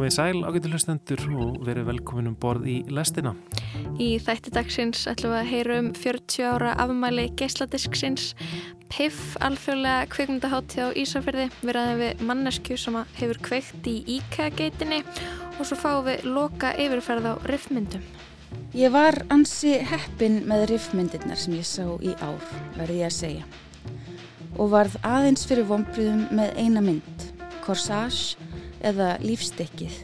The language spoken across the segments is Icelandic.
Komið sæl ágættu hlustendur og verið velkominum borð í lestina. Í þætti dagsins ætlum við að heyra um 40 ára afmæli geisladisksins PIF, alþjóðlega kveikmyndahátti á Ísafjörði. Við ræðum við mannesku sem hefur kveikt í IKEA-geitinni og svo fáum við loka yfirferð á riffmyndum. Ég var ansi heppin með riffmyndirnar sem ég sá í ár, verði ég að segja. Og varð aðeins fyrir vonbriðum með eina mynd, Corsage eða Lífstykkið,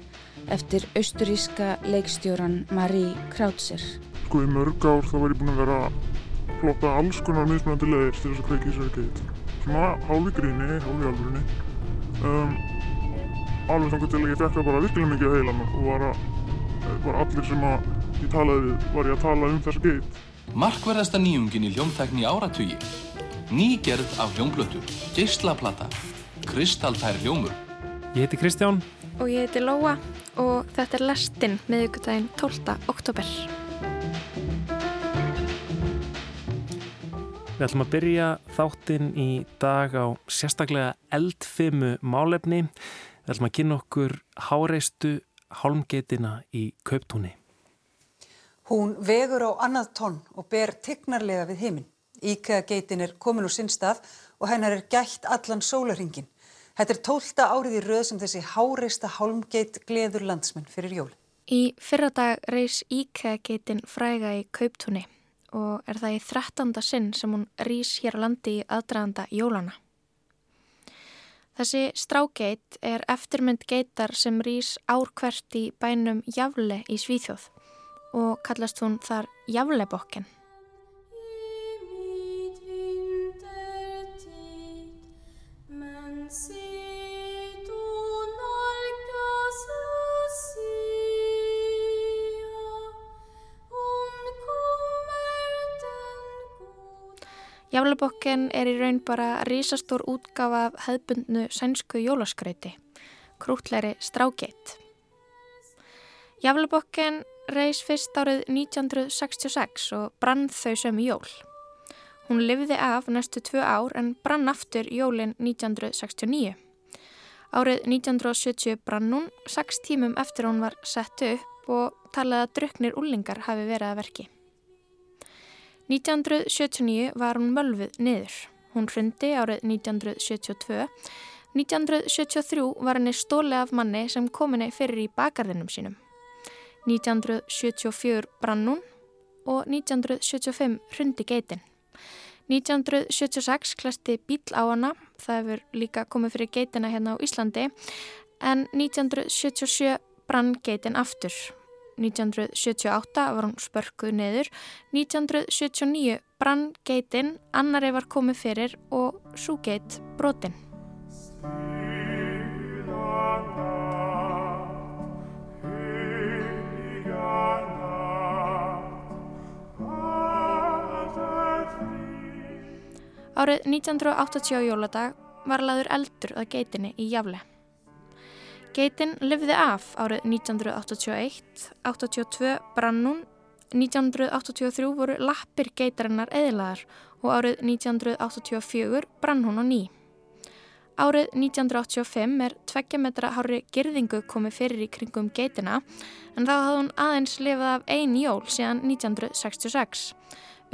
eftir austuríska leikstjóran Marie Krautzer. Sko í mörg ár þá var ég búin að vera að plotta alls konar mismunandi leðir til þess að kveiki sér geit. Svona hálfi gríni, hálfi alvörinni. Um, alveg þannig til að ég fekk það bara virkilega mikið að heila og var, að, var allir sem að ég talaði við var ég að tala um þessa geit. Markverðasta nýjungin í hljómtækni áratugi. Nýgerð af hljómblötu, geyslaplata, kristaltær hljómur. Ég heiti Kristján. Og ég heiti Lóa og þetta er lestinn meðugudaginn 12. oktober. Við ætlum að byrja þáttinn í dag á sérstaklega eldfimu málefni. Við ætlum að kynna okkur háreistu hálmgeitina í kauptúni. Hún vegur á annað tonn og ber tignarlega við heiminn. Íkæðageitin er komin úr sinn stað og hennar er gætt allan sólarhingin. Þetta er tólta árið í röð sem þessi háreista hálmgeit gleður landsmenn fyrir jól. Í fyrradag reys Íkæðageitin fræga í kauptúni og er það í þrettanda sinn sem hún rýs hér á landi í aðdraðanda jólana. Þessi strágeit er eftirmynd geitar sem rýs árkvert í bænum Javle í Svíþjóð og kallast hún þar Javlebokken. Jaflabokken er í raun bara rísastór útgafa af hefðbundnu sænsku jólaskrauti, krútleiri strágeitt. Jaflabokken reys fyrst árið 1966 og brann þau sem jól. Hún livði af næstu tvö ár en brann aftur jólinn 1969. Árið 1970 brann hún, sex tímum eftir hún var sett upp og talaði að druknir úlingar hafi verið að verki. 1979 var hún mölfuð niður. Hún hrundi árið 1972. 1973 var henni stóli af manni sem kom henni fyrir í bakarðinum sínum. 1974 brann hún og 1975 hrundi geitin. 1976 klæsti bíl á hana, það hefur líka komið fyrir geitina hérna á Íslandi, en 1977 brann geitin aftur. 1978 var hún spörkuð neður, 1979 brann geitin, annari var komið fyrir og svo geit brotin. Árið 1980 jóladag var laður eldur að geitinni í Javle. Geitin lifði af árið 1981, 82 brannun, 1983 voru lappir geitarinnar eðlaðar og árið 1984 brann hún á ný. Árið 1985 er tveggja metra hári girðingu komið fyrir í kringum geitina en þá hafði hún aðeins lifað af ein jól síðan 1966.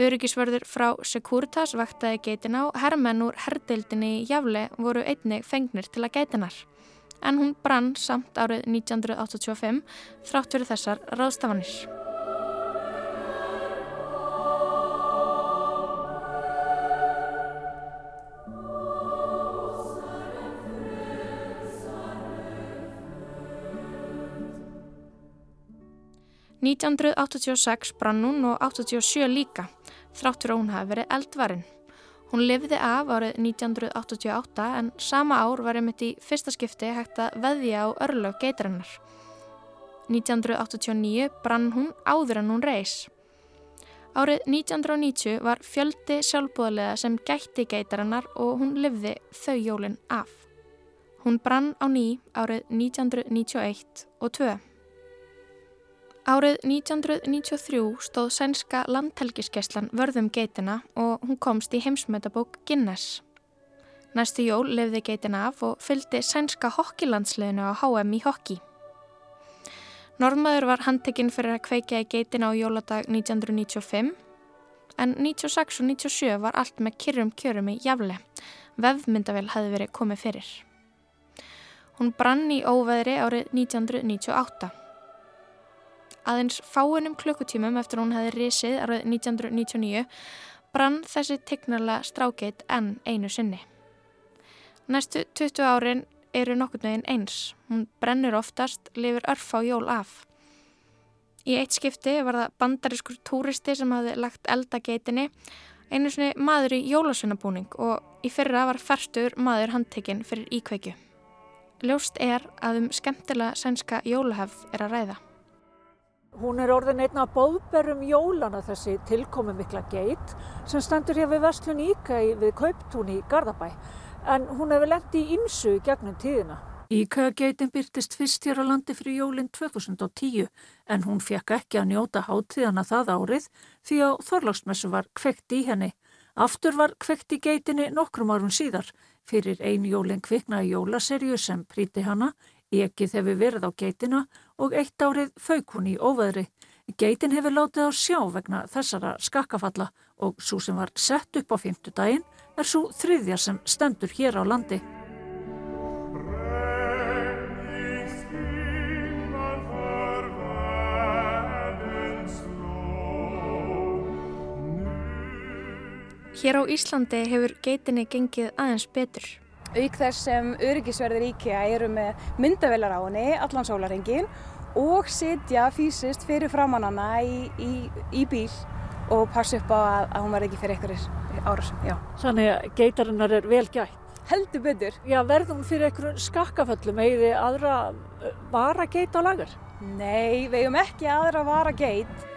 Öryggisvörður frá Securitas vaktaði geitina og herrmenn úr herdeildinni í Javle voru einnig fengnir til að geitinar. En hún brann samt árið 1985 þrátt fyrir þessar ráðstafanir. ...1986 brann hún og 87 líka þráttur að hún hafi verið eldvarinn. Hún lifði af árið 1988 en sama ár var einmitt í fyrsta skipti hægt að veðja á örlög geitarinnar. 1989 brann hún áður en hún reys. Árið 1990 var fjöldi sjálfbúðlega sem gætti geitarinnar og hún lifði þau jólinn af. Hún brann á ný árið 1991 og 2. Árið 1993 stóð sænska landhelgiskeslan vörðum geitina og hún komst í heimsmyndabók Guinness. Næstu jól lefði geitina af og fylgdi sænska hokkilandsliðinu á HM í hokki. Normaður var handtekinn fyrir að kveikja í geitin á jóladag 1995 en 96 og 97 var allt með kyrrum kjörum í jafle. Vefmyndavel hefði verið komið fyrir. Hún brann í óveðri árið 1998. Aðeins fáinum klukkutímum eftir hún hefði risið árið 1999 brann þessi tegnarlega strákeit enn einu sinni. Næstu 20 árin eru nokkur nögin eins. Hún brennur oftast, lifir örf á jól af. Í eitt skipti var það bandarískur túristi sem hafði lagt eldageitinni, einu sinni maður í jólasunabúning og í fyrra var ferstur maður handtekinn fyrir íkveikju. Ljóst er að um skemmtilega sænska jólahefð er að ræða. Hún er orðin einna bóðberum jólana þessi tilkomi mikla geit sem stendur hér við Vestlun Íka við Kauptún í Garðabæ en hún hefur lendi í ymsu gegnum tíðina. Íkageitin byrtist fyrst hér á landi fyrir jólinn 2010 en hún fekk ekki að njóta hátíðana það árið því á Þorlagsmessu var kvekt í henni. Aftur var kvekt í geitinni nokkrum árum síðar fyrir ein jólinn kviknaði jólaserju sem príti hana, ekið hefur verið á geitina og eitt árið fauk hún í óveðri. Geitin hefur látið á sjá vegna þessara skakkafalla og svo sem var sett upp á fymtudaginn er svo þriðja sem stendur hér á landi. Hér á Íslandi hefur geitinni gengið aðeins betur. Auk þess sem öryggisverðir IKEA eru með myndavelar á henni allan sólarhengin og sitja fysiskt fyrir framannana í, í, í bíl og passa upp á að, að hún verði ekki fyrir einhverjir árasum. Þannig að geitarinnar er vel gætt. Heldur betur. Já, verðum fyrir einhverjum skakkaföllum, eigið aðra vara geit á lagar? Nei, við eigum ekki aðra vara geit.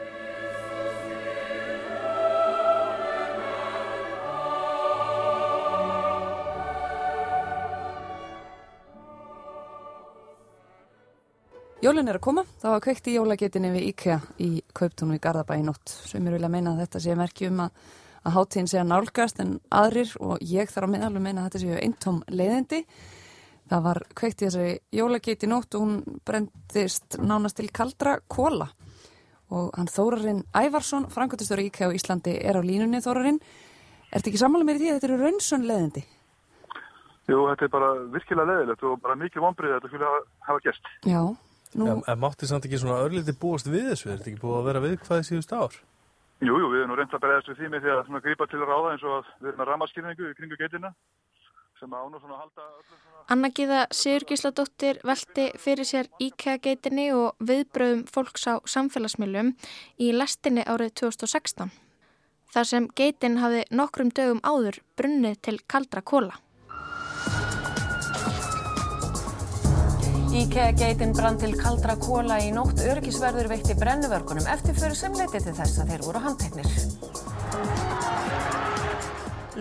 Jólun er að koma, það var kveikt í jólagetinni við IKEA í Kauptúnu í Garðabæi nótt sem er vilja að meina að þetta sé merki um að, að háttíðin sé að nálgast en aðrir og ég þarf að meina alveg meina að þetta séu eintóm leiðindi. Það var kveikt í þessari jólageti nótt og hún brendist nánast til kaldra kóla og hann Þórarinn Ævarsson, frangöndistöru IKEA á Íslandi er á línunni Þórarinn. Er þetta ekki samanlega mér í því að þetta eru raunsun leiðindi? Jú, þetta er bara virkilega leðilegt og bara mikið vonbrið að þetta skulle hafa gæst. Já. Nú... En, en mátti samt ekki svona örliti búast við þessu? Er þetta ekki búið að vera við hvaðið síðust ár? Jú, jú, við erum nú reynd að bregðast við því með því að grípa til að ráða eins og að við erum að ramaskýrningu í kringu geitina sem án og svona halda svona... Anna Gíða Sigurgísladóttir velti fyrir sér IKEA geitinni og viðbröðum fólks á samfélagsmiljum í lestinni árið 2016. Þar sem geitin hafi nokkrum dögum áður brunnið til kaldra kóla. IKEA-geitin brann til kaldra kóla í nótt örgisverður veitti brennuvörkunum eftir fyrir sem leiti til þess að þeir voru handteknir.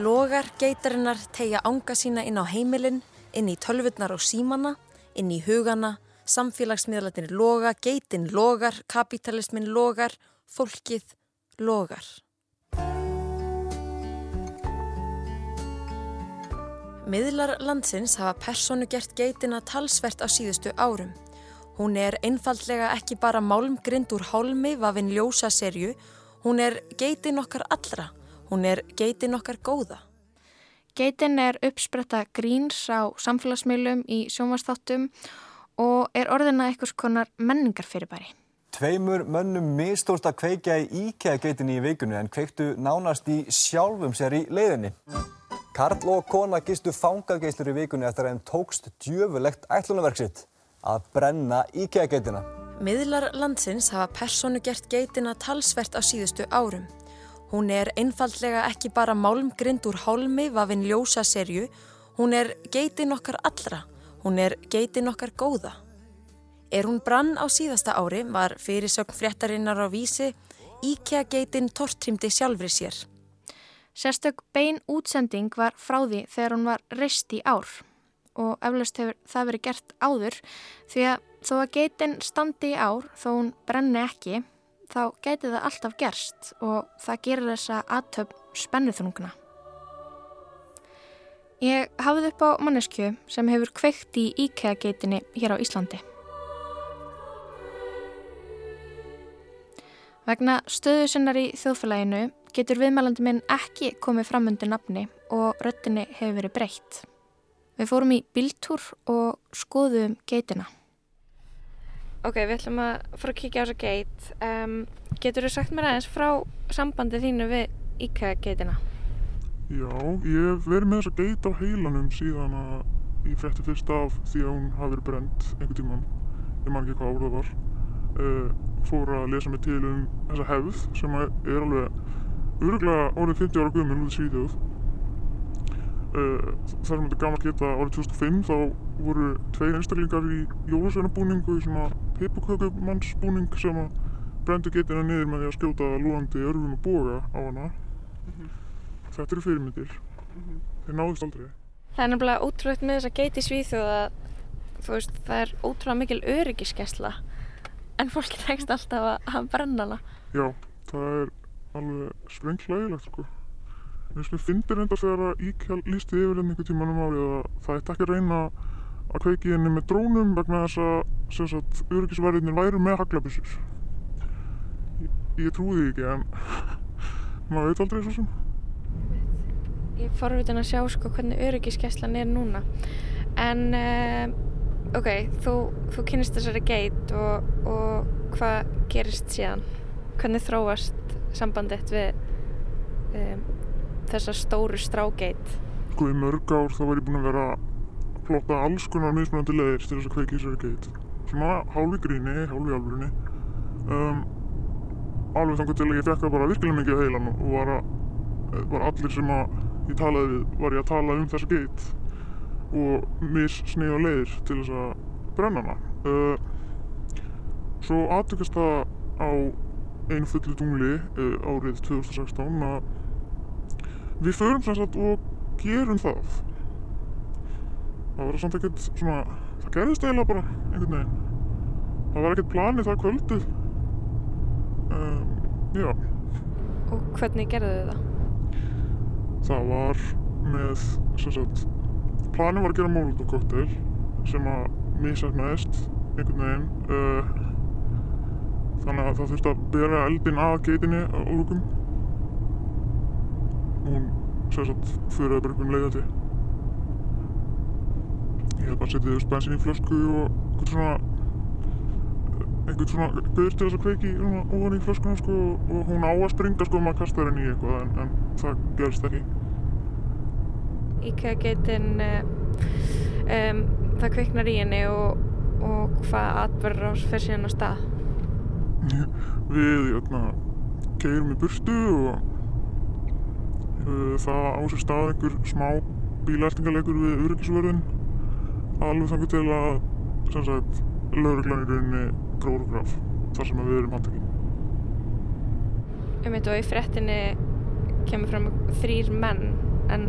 Logar geitarinnar tegja ánga sína inn á heimilinn, inn í tölvurnar og símanna, inn í hugana, samfélagsmiðlatinir loga, geitin logar, kapitalismin logar, fólkið logar. Miðlar landsins hafa personu gert geitina talsvert á síðustu árum. Hún er einfallega ekki bara málmgrind úr hálmi vafinn ljósa serju, hún er geitin okkar allra, hún er geitin okkar góða. Geitin er uppspretta gríns á samfélagsmiðlum í sjónvastáttum og er orðina einhvers konar menningarfyrirbæri. Tveimur mönnum mistóst að kveikja í íkæða geitinni í vikunni en kveiktu nánast í sjálfum sér í leiðinni. Karl og kona gistu fangageislur í vikunni eftir að þeim tókst djöfulegt ætlunarverksitt að brenna IKEA-geitina. Miðlar landsins hafa personu gert geitina talsvert á síðustu árum. Hún er einfallega ekki bara málmgrind úr hálmi vafinn ljósa serju, hún er geitin okkar allra, hún er geitin okkar góða. Er hún brann á síðasta ári var fyrirsögn fréttarinnar á vísi, IKEA-geitin tortrimdi sjálfri sér. Sérstök bein útsending var frá því þegar hún var reist í ár og eflaust hefur það verið gert áður því að þó að geitin standi í ár þó hún brenni ekki þá geti það alltaf gerst og það gerir þessa aðtöp spennuþrungna. Ég hafði upp á manneskju sem hefur kveikt í IKEA geitinni hér á Íslandi. Vegna stöðu sinnar í þjóðfélaginu getur viðmælandi minn ekki komið fram undir nafni og röttinni hefur verið breytt. Við fórum í bíltúr og skoðum geitina. Ok, við ætlum að fara að kíkja á þessa geit. Um, getur þú sagt mér aðeins frá sambandi þínu við IKEA-geitina? Já, ég hef verið með þessa geit á heilanum síðan að ég frétti fyrst af því að hún hafi verið brend einhvern tíman. Ég man ekki hvað ár það var. Uh, fór að lesa mig til um þessa hefð sem er alveg öruglega árið 50 ára guðmjöl út í Svíðjóð. Uh, þar sem þetta gammal geta árið 2005 þá voru tveir einstaklingar í jólasveinabúningu í svona peipukökumannsbúning sem að brendu getina niður með því að skjóta lúandi örfum og boga á hana. Mm -hmm. Þetta eru fyrirmyndir. Mm -hmm. Þeir náðust aldrei. Það er nefnilega ótrúlegt með þessa geit í Svíþjóð að veist, það er ótrúlega mikil öryggiskesla en fólk tekst alltaf að brenna hana. Já, það er alveg sprenglægilegt sko. Mér finnir enda þegar að íkjál lísti yfir einhver tíman um árið að það ætti ekki að reyna að kveiki henni með drónum vegna þess að öryggisverðinir væru með haglabissur. Ég, ég trúi því ekki en maður veit aldrei svo sem. Ég er forvitin að sjá sko hvernig öryggiskeslan er núna. En uh, ok, þú, þú kynist þessari geit og, og hvað gerist síðan? Hvernig þróast sambandið við um, þessa stóru strágeit? Sko í mörg ár þá var ég búin að vera að plotta alls konar mismunandi leðir til þess að kveiki þessari geit. Svona hálfi gríni, hálfi alvörunni. Um, alveg þannig til að ég fekk það bara virkilega mikið að heilan og var, að, var allir sem að ég talaði við var ég að tala um þessa geit og mis snið á leiðir til þess að brenna hana. Uh, svo aðtökast það á einu fullu tungli uh, árið 2016 að við förum sem sagt og gerum það. Það var samt ekkert svona, það gerðist eiginlega bara einhvern veginn. Það var ekkert planið það kvöldið. Um, já. Og hvernig gerðu þið það? Það var með, sem sagt, planið var að gera Molotov kokteil sem að mísæknaðist einhvern veginn. Uh, þannig að það þurfti að bera eldin að geitinni á lúkum. Hún, sagt, fyrir að bara um leiðati. Ég hef bara setið þess bensin í flösku og einhvern svona einhvern svona guður til þess að kveiki ofan í flöskuna sko og hún á að springa sko og maður kastar henni í eitthvað en, en það gerist ekki. IKEA-geitin um, það kveiknar í henni og, og hvað atverður ás fer síðan á stað? Við jötna, keirum í burtu og uh, það á sér stað einhver smá bílæstingalegur við öryggisverðin alveg þannig til að sem sagt lauruglan í rauninni gróðurgraf þar sem við erum handtekinn. Um þetta og í frettinni kemur fram þrýr menn en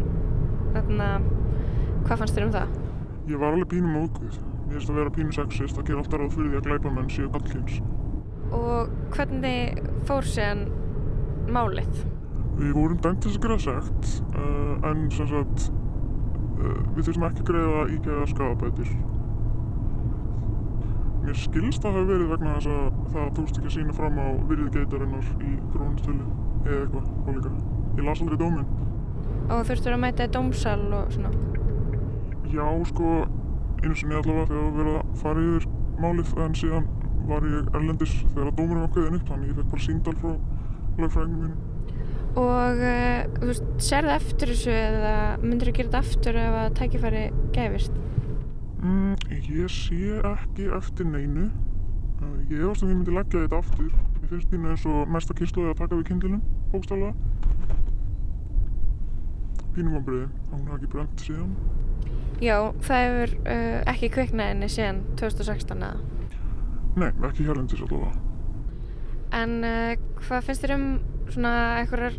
þarna, hvað fannst þér um það? Ég var alveg pínum móðguð. Mér finnst að vera pínu sexist að gera alltaf ráð fyrir því að glæpamenn séu kallkynns. Og hvernig fór séðan málið? Við vorum dæmt þess að gera segt uh, en sem sagt uh, við þurfum ekki að greiða íkæða skadabætir Mér skilst að það hafi verið vegna þess að það tókst ekki að sína fram á virðið geitarinnar í krónistölu eða eitthvað álíka. Ég las aldrei dóminn. Og þurftur að mæta í dómsal og svona? Já, sko, einu sinni allavega þegar það verið að fara yfir málið en síðan var ég erlendis þegar að dómurinn var kveðin upp þannig ég fekk bara síndal frá lögfræðingum mínum. Og uh, þú veist, serðu eftir þessu eða myndir þú gera þetta aftur ef að tækifæri gefist? Mm, ég sé ekki eftir neinu. Uh, ég hefast að ég myndi leggja þetta aftur. Ég finnst þínu eins og næsta kynsluði að taka við kindlunum, bókstálega. Pínum ámbriði, hún hafi ekki brent síðan. Já, það hefur uh, ekki kviknaðinni síðan 2016 eða? Nei, ekki hérlendis allavega. En uh, hvað finnst þér um svona einhverjar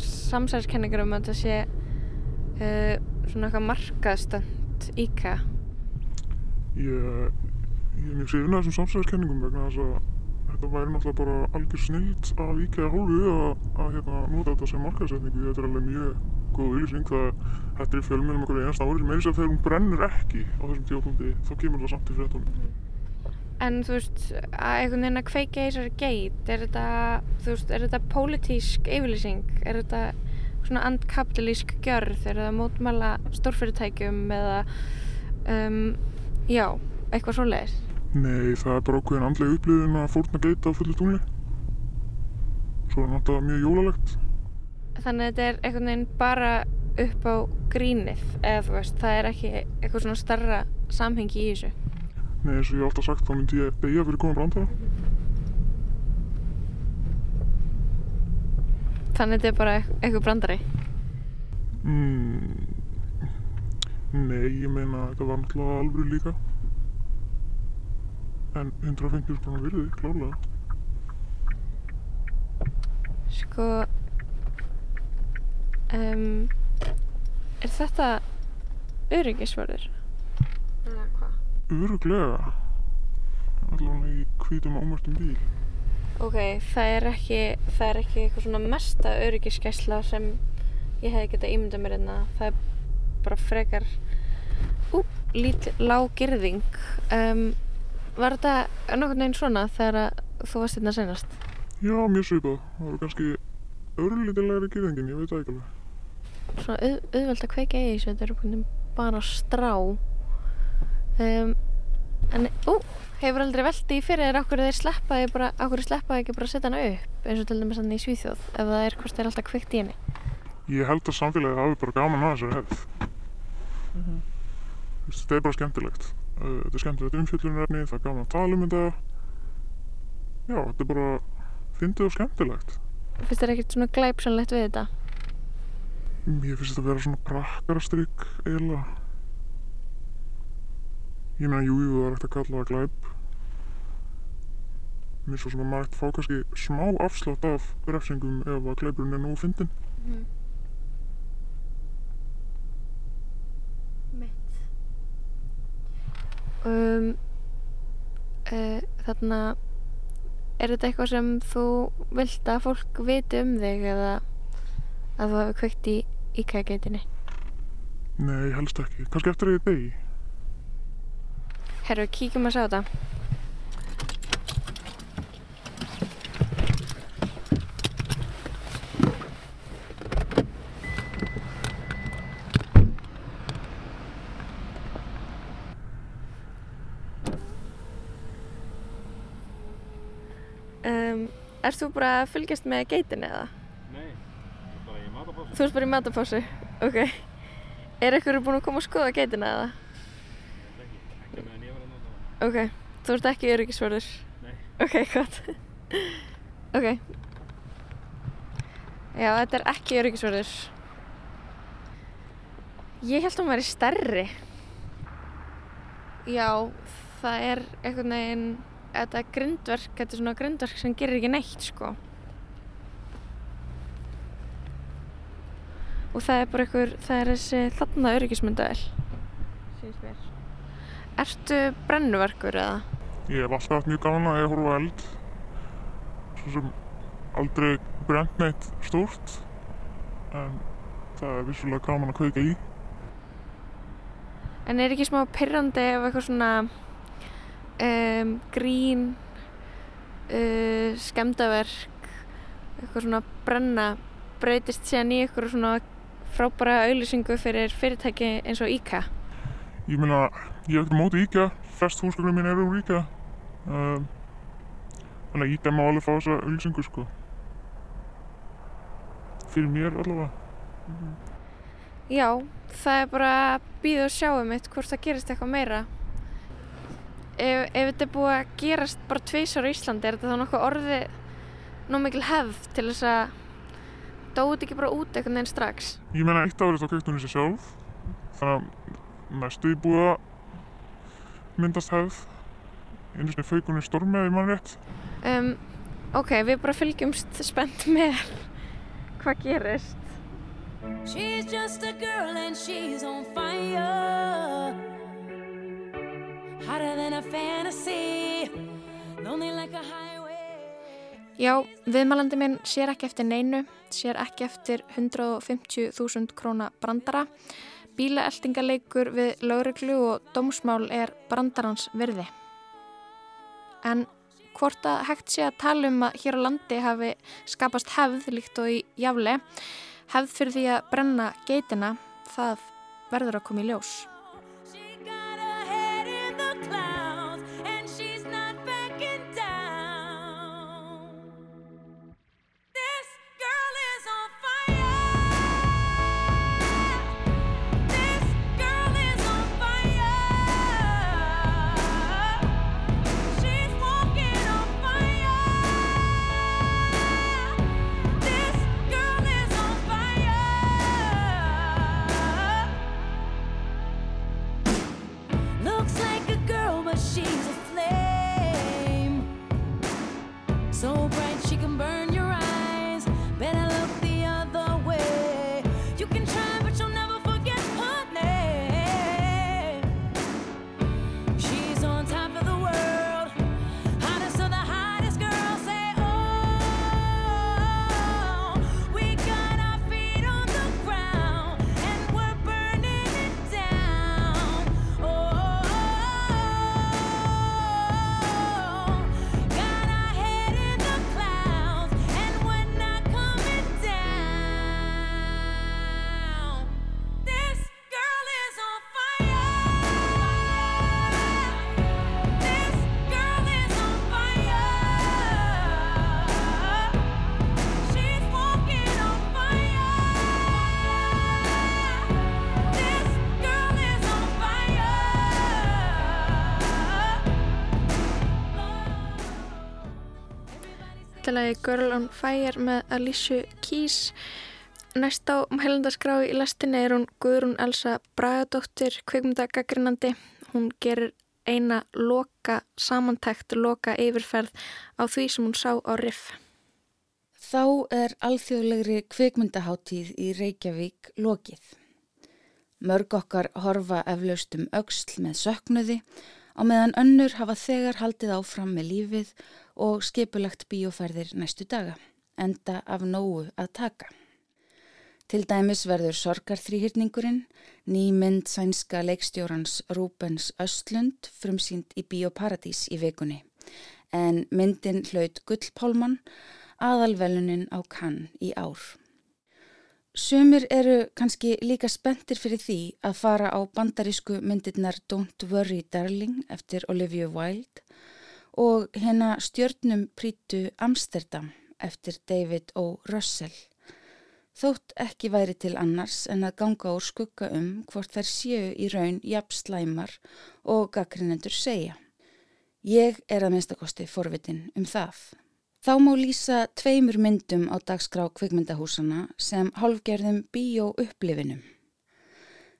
samsælskenningar um að það sé uh, svona eitthvað markaðstönd íka? Ég, ég er mjög sefin að þessum samsælskenningum vegna þess að þetta væri náttúrulega bara algjör snilt af íkæða hálfu að, að hérna, nota þetta sem markaðssetningu. Þetta er alveg mjög góð auðlýsing það þetta er í fjölmjölum okkur einast árið með þess að þegar hún brennur ekki á þessum tíapunkti þá kemur það samt í fréttunum. En þú veist, að einhvern veginn að kveika í þessari geit, er þetta, þú veist, er þetta pólitísk yfirlýsing? Er þetta svona andkapitalísk gjörð? Er þetta mótmæla stórfyrirtækjum eða, um, já, eitthvað svo leiðis? Nei, það er bara okkur andlega upplifin að fórna geita á fullu tungli. Svo er náttúrulega mjög jólalegt. Þannig að þetta er einhvern veginn bara upp á grínið, eða þú veist, það er ekki eitthvað svona starra samhengi í þessu. Nei, eins og ég hef alltaf sagt, þá myndi ég beigja fyrir koma brandara. Þannig að þetta er bara eitthvað brandari? Mm, nei, ég meina þetta var náttúrulega alveg líka. En 150 sprónar virði, klárlega. Sko, um, er þetta öryggisvörður? Eða hvað? Öruglega. Allavega í hvítum ámörtum bíl. Ok, það er ekki, það er ekki eitthvað svona mesta öryggiskesla sem ég hefði getað ímyndað mér einna. Það er bara frekar, ú, lítið lágirðing. Um, var þetta nokkur neginn svona þegar þú varst hérna senast? Já, mjög svipað. Það voru kannski örlítilegri girðingin, ég veit það ekki alveg. Svona auð, auðvelt að kveika í þessu, þetta er bara strá. Um, en, ú, hefur aldrei veldi í fyrir okkur þeir sleppaði bara, okkur sleppaði ekki bara að setja hana upp eins og til dæmis hann í Svíþjóð ef það er hvort þeir alltaf kveikt í henni Ég held að samfélagið hafi bara gaman að þessari hefð mm -hmm. Þetta er bara skemmtilegt Þetta er skemmtilegt umfjöldunarefni það er gaman að tala um þetta Já, þetta er bara fyndið og skemmtilegt Finnst þér ekkert svona glæpsanlegt við þetta? Ég finnst þetta að vera svona brakkarastrygg eiginlega Ég meina, jú, jú, það er ekkert að kalla það glæp. Mér svo sem að maður ekkert fá kannski smá afslátt af refsingum ef að glæpurinn er nógu fyndin. Mm. Mitt. Um, uh, þarna, er þetta eitthvað sem þú vilt að fólk viti um þig eða að þú hefur kveikt í íkægeitinni? Nei, helst ekki. Kannski eftir ég degi. Herru, kíkjum að sjá þetta. Um, Erst þú bara að fylgjast með geitinni eða? Nei, bara í matapásu. Þú erst bara í matapásu? Ok. Er eitthvað búin að koma að skoða geitina eða? Ekki meðan ég var að nota það. Ok, þú ert ekki öryggisvörður? Nei. Ok, gott. ok. Já, þetta er ekki öryggisvörður. Ég held að hún væri stærri. Já, það er einhvern veginn, þetta er grindverk, þetta er svona grindverk sem gerir ekki neitt, sko. Og það er bara einhver, það er þessi þarna öryggismyndavel. Sýnst mér. Ertu brennuverkur eða? Ég hef alltaf haft mjög gaman að ég horfa eld. Svo sem aldrei brent neitt stórt. En það er vissulega gaman að kveika í. En er ekki smá pyrrandi ef eitthvað svona um, grín, uh, skemdaverk, eitthvað svona brenna breytist síðan í eitthvað svona frábæra auðlýsingu fyrir fyrirtæki eins og IKA? Ég meina, ég hef ekkert móti IKA, flest húsgögnum mín eru úr IKA. Um, þannig að IKA má alveg fá þessa auðlýsingu, sko. Fyrir mér allavega. Já, það er bara að býða og sjá um eitt hvort það gerist eitthvað meira. Ef, ef þetta er búið að gerast bara tveisar á Íslandi, er þetta þá nokkuð orðið nóg mikil hefð til þess að dóið ekki bara út eitthvað neinn strax? Ég meina, eitt árið þá kveikti hún í sig sjálf. Þannig að næstu í búið að myndast hefð. Einu sinni fauk hún í stormið, ég mann rétt. Um, ok, við bara fylgjumst spennt með hvað gerist. She's just a girl and she's on fire Hotter than a fantasy Lonely like a highway Já, viðmælandi minn sér ekki eftir neinu, sér ekki eftir 150.000 króna brandara. Bílaeltingaleikur við lauruglu og dómsmál er brandarans virði. en hvort að hægt sé að tala um að hér á landi hafi skapast hefð líkt og í jafle, hefð fyrir því að brenna geitina, það verður að koma í ljós. Lagi Girl on Fire með Alicia Keys. Næst á heilandaskrá í lastinni er hún Guðrún Elsa Bragadóttir, kveikmyndagagrínandi. Hún gerir eina loka samantækt, loka yfirferð á því sem hún sá á riff. Þá er alþjóðlegri kveikmyndaháttíð í Reykjavík lokið. Mörg okkar horfa eflaust um auksl með söknuði á meðan önnur hafa þegar haldið áfram með lífið og skipulagt bíóferðir næstu daga, enda af nógu að taka. Til dæmis verður sorgarþrýhyrningurinn, nýmynd sænska leikstjórans Rúbens Östlund frumsýnd í Bíóparadís í vikunni, en myndin hlaut Gullpálmann aðalvelunin á kann í ár. Sumir eru kannski líka spenntir fyrir því að fara á bandarísku myndirnar Don't Worry Darling eftir Olivia Wilde og hérna stjörnum prítu Amsterdam eftir David O. Russell. Þótt ekki væri til annars en að ganga úr skugga um hvort þær séu í raun jafnslæmar og gaggrinendur segja. Ég er að minnstakosti forvitin um það. Þá má lýsa tveimur myndum á dagskrá kvikmyndahúsana sem hálfgerðum bíó upplifinum.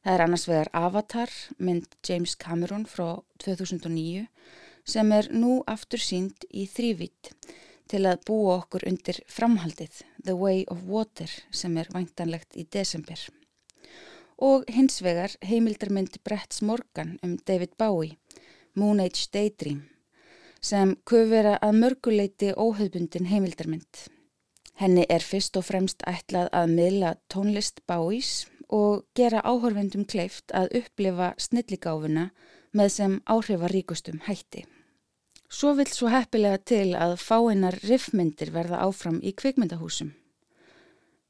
Það er annars vegar Avatar, mynd James Cameron frá 2009 sem er nú aftur sínd í þrývitt til að búa okkur undir framhaldið The Way of Water sem er væntanlegt í desember. Og hins vegar heimildarmynd Bretts Morgan um David Bowie, Moon Age Daydream, sem kufera að mörguleiti óhauðbundin heimildarmynd. Henni er fyrst og fremst ætlað að miðla tónlist Bowies og gera áhörvendum kleift að upplifa snilligáfuna með sem áhrifaríkustum hætti. Svo vill svo heppilega til að fáinnar riffmyndir verða áfram í kvikmyndahúsum.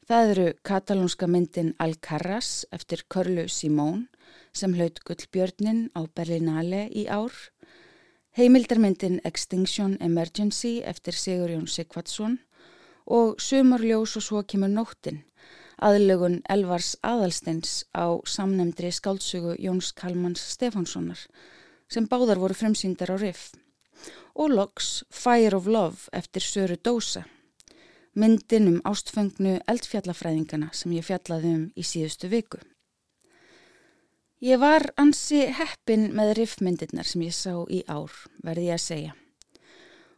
Það eru katalónska myndin Alcarraz eftir Körlu Simón sem hlaut Gullbjörnin á Berlinale í ár, heimildarmyndin Extinction Emergency eftir Sigurjón Sigvatsson og Sumarljós og svo kemur nóttin, aðlögun Elvars Aðalsteins á samnemndri skálsugu Jóns Kalmans Stefánssonar sem báðar voru fremsýndar á riff og loks Fire of Love eftir Söru Dósa, myndin um ástföngnu eldfjallafræðingana sem ég fjallaði um í síðustu viku. Ég var ansi heppin með riffmyndirnar sem ég sá í ár, verði ég að segja,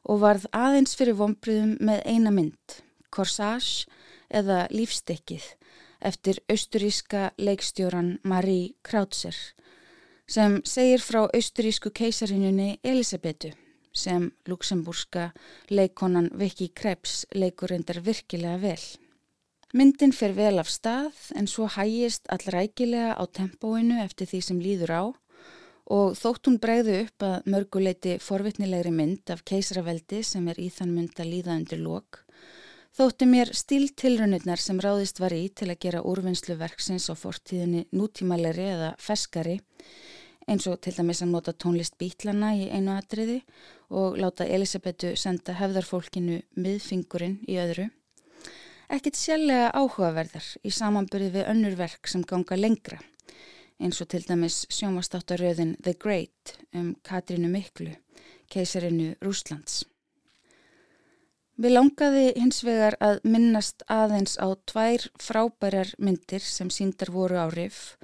og varð aðeins fyrir vonbriðum með eina mynd, Corsage eða Lífstekkið, eftir austuríska leikstjóran Marie Krautzer, sem segir frá austurísku keisarinnunni Elisabetu sem luxemburska leikonan Vicky Krebs leikur reyndar virkilega vel. Myndin fer vel af stað en svo hægist allrækilega á tempóinu eftir því sem líður á og þótt hún bregðu upp að mörguleiti forvitnilegri mynd af keisraveldi sem er í þann mynd að líða undir lok, þótti mér stíltilrunirnar sem ráðist var í til að gera úrvinnslu verksins á fortíðinni nútímalegri eða feskari, eins og til dæmis að nota tónlist bítlana í einu atriði og láta Elisabetu senda hefðarfólkinu miðfingurinn í öðru. Ekkit sjálflega áhugaverðar í samanbyrði við önnur verk sem ganga lengra, eins og til dæmis sjómastáttaröðin The Great um Katrínu Miklu, keisarinu Rúslands. Við langaði hins vegar að minnast aðeins á tvær frábærar myndir sem síndar voru á riff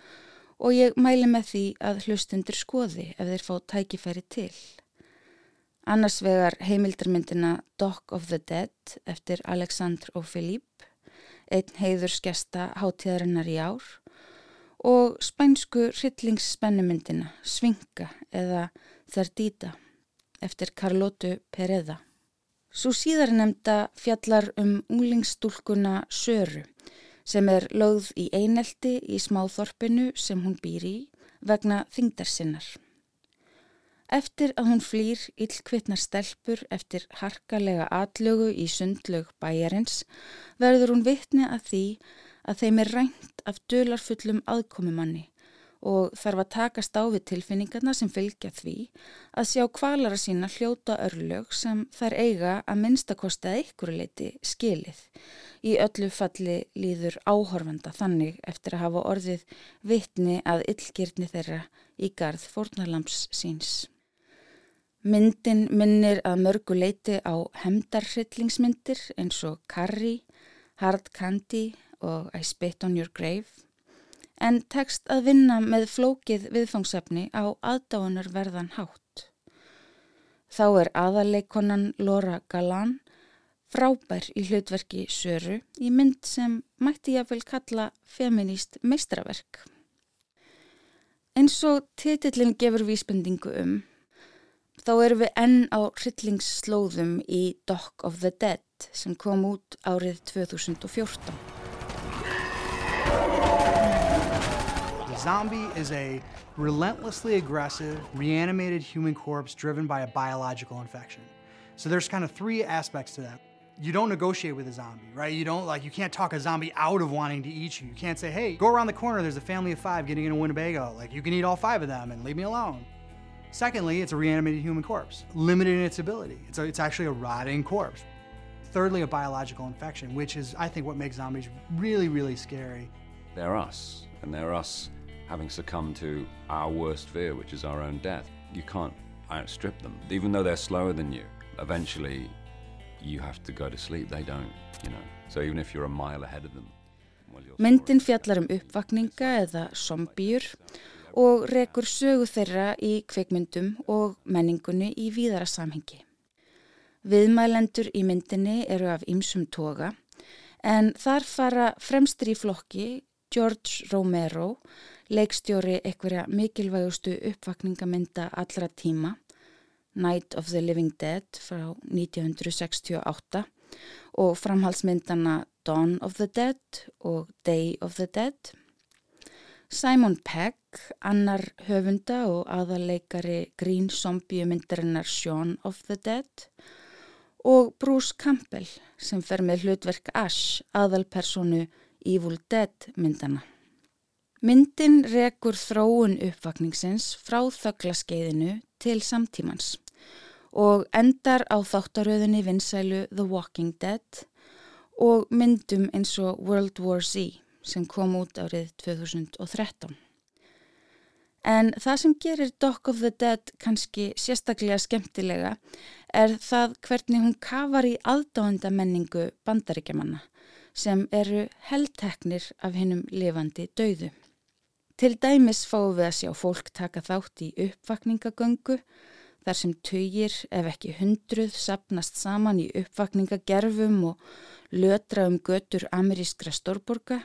og ég mæli með því að hlustundur skoði ef þeir fá tækifæri til. Annars vegar heimildarmyndina Dock of the Dead eftir Alexandr og Philippe, einn heiðurskesta hátíðarinnar í ár og spænsku hryllingsspennumyndina Svinga eða Þerdíta eftir Carlotu Pereda. Svo síðar nefnda fjallar um unglingstúlkuna Söru sem er lögð í einelti í smáþorpinu sem hún býr í vegna þingdarsinnar. Eftir að hún flýr illkvittnar stelpur eftir harkalega atlögu í sundlög bæjarins verður hún vitni að því að þeim er rænt af dölarfullum aðkomumanni og þarf að takast á við tilfinningarna sem fylgja því að sjá kvalara sína hljóta örlög sem þær eiga að minnstakosta einhverjuleiti skilið. Í öllu falli líður áhorfanda þannig eftir að hafa orðið vitni að illgirni þeirra í garð fórnalamps síns. Myndin minnir að mörgu leiti á hemdarhryllingsmyndir eins og Carrie, Hard Candy og I Spit on Your Grave en tekst að vinna með flókið viðfangsefni á aðdáunar verðan hátt. Þá er aðaleikonan Laura Galan frábær í hlutverki Söru í mynd sem mætti ég að vel kalla feminist meistraverk. Eins og titillin gefur vísbendingu um, þá erum við enn á í Dock of the Dead sem kom út árið 2014. zombie is a relentlessly aggressive, reanimated human corpse driven by a biological infection. So there's kind of three aspects to that. You don't negotiate with a zombie, right? You don't like you can't talk a zombie out of wanting to eat you. You can't say, "Hey, go around the corner. There's a family of five getting into Winnebago. Like you can eat all five of them and leave me alone." Secondly, it's a reanimated human corpse, limited in its ability. It's, a, it's actually a rotting corpse. Thirdly, a biological infection, which is, I think, what makes zombies really, really scary. They're us, and they're us having succumbed to our worst fear, which is our own death. You can't outstrip them. Even though they're slower than you, eventually you have to go to sleep. They don't, you know. So even if you're a mile ahead of them. Myndin fjallar um uppvakninga eða zombíur og rekur sögu þeirra í kveikmyndum og menningunni í víðara samhengi. Viðmælendur í myndinni eru af ymsum toga en þar fara fremstur í flokki George Romero leikstjóri einhverja mikilvægustu uppvakningamynda allra tíma, Night of the Living Dead frá 1968 og framhalsmyndana Dawn of the Dead og Day of the Dead. Simon Pegg, annar höfunda og aðarleikari Green Zombie myndarinnar Shaun of the Dead og Bruce Campbell sem fer með hlutverk Ash, aðalpersonu Evil Dead myndana. Myndin rekur þróun uppvakningsins frá þögglaskeiðinu til samtímans og endar á þáttaröðunni vinsælu The Walking Dead og myndum eins og World War Z sem kom út árið 2013. En það sem gerir Dock of the Dead kannski sérstaklega skemmtilega er það hvernig hún kafar í aðdáenda menningu bandaríkjamanna sem eru heldteknir af hennum lifandi dauðu. Til dæmis fáum við að sjá fólk taka þátt í uppvakningagöngu þar sem töyir ef ekki hundruð sapnast saman í uppvakningagerfum og lötra um götur amerískra stórborga.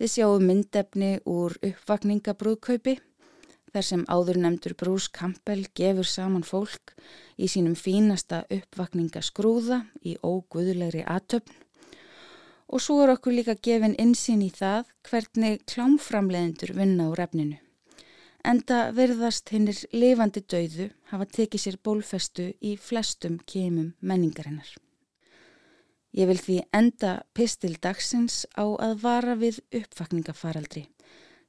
Við sjáum myndefni úr uppvakningabrúðkaupi þar sem áður nefndur Bruce Campbell gefur saman fólk í sínum fínasta uppvakningaskrúða í óguðulegri atöfn og svo er okkur líka gefin insýn í það hvernig klámframleðendur vinna úr efninu. enda verðast hinnir lifandi dauðu hafa tekið sér bólfestu í flestum kemum menningarinnar. Ég vil því enda pistil dagsins á að vara við uppfakningafaraldri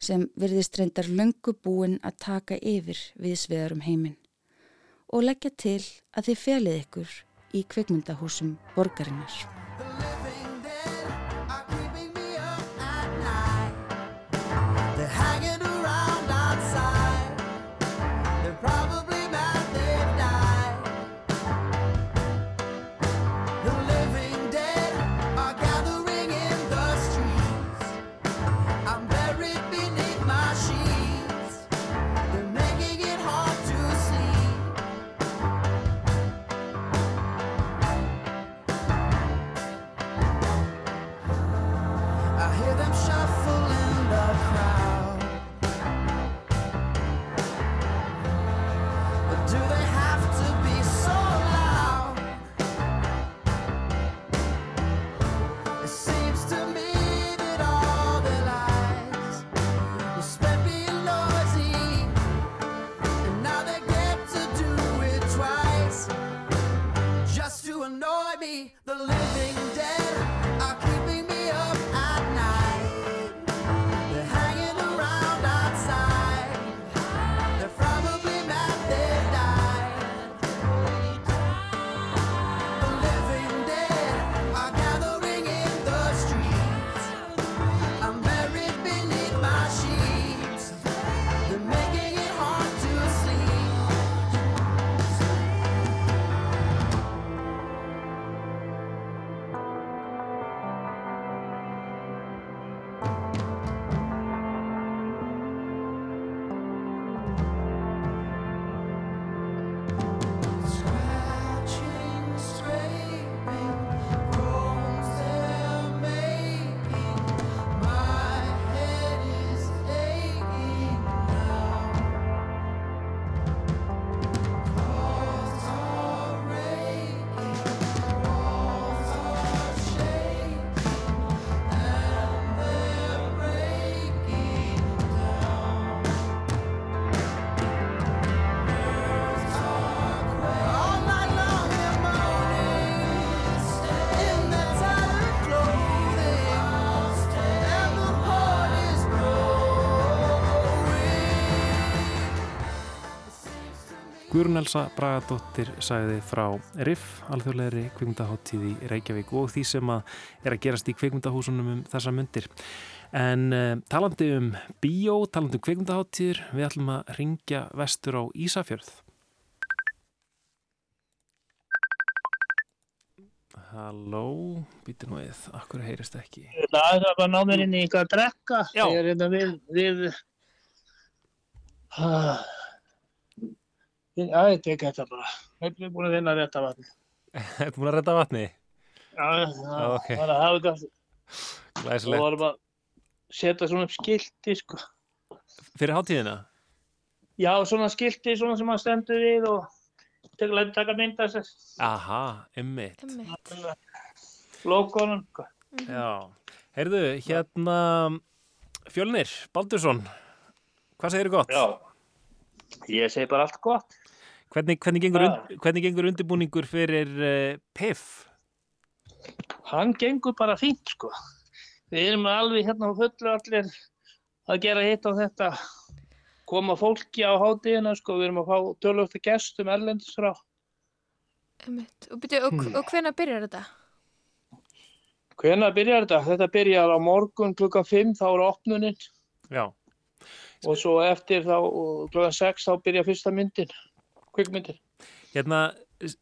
sem verðist reyndar löngu búin að taka yfir við sviðarum heiminn og leggja til að þið felið ykkur í kvikmyndahúsum borgarinnar. Guðrún Elsa Bragadóttir sagði frá RIF, alþjóðlegri kvikmyndaháttíð í Reykjavík og því sem að er að gerast í kvikmyndahúsunum um þessa myndir. En uh, talandi um bíó, talandi um kvikmyndaháttíður, við ætlum að ringja vestur á Ísafjörð. Halló, býti nú við, akkur heyrist ekki. Það er bara að ná mér inn í eitthvað að drekka. Er hérna við, við, við, já, ég tek þetta bara. Við erum búin að vinna rétt af vatni. Þetta búin að redda vatni? Já, Já, það ok. var að hafa þetta. Og Glæsilegt. varum að setja svona upp skilti, sko. Fyrir háttíðina? Já, svona skilti, svona sem maður stendur við og tek, lætur taka mynda þess. Aha, ymmit. Logonum, sko. Já, heyrðu, hérna Fjölnir, Baldursson hvað segirðu gott? Já, ég segi bara allt gott Hvernig, hvernig, gengur, Já. und, hvernig gengur undirbúningur fyrir uh, PIF? Hann gengur bara fínt, sko. Við erum alveg hérna á fullu allir að gera hitt á þetta koma fólki á hátíðina, sko. Við erum að fá tölvöftu gestum erlendis frá. Og, byrju, og, Hmm. og hvenær byrjar þetta? Hvenær byrjar þetta? Þetta byrjar á morgun klukkan 5, þá er opnunin. Já. Og svo eftir þá og klukkan 6 þá byrja fyrsta myndin, kvikmyndin. Hérna,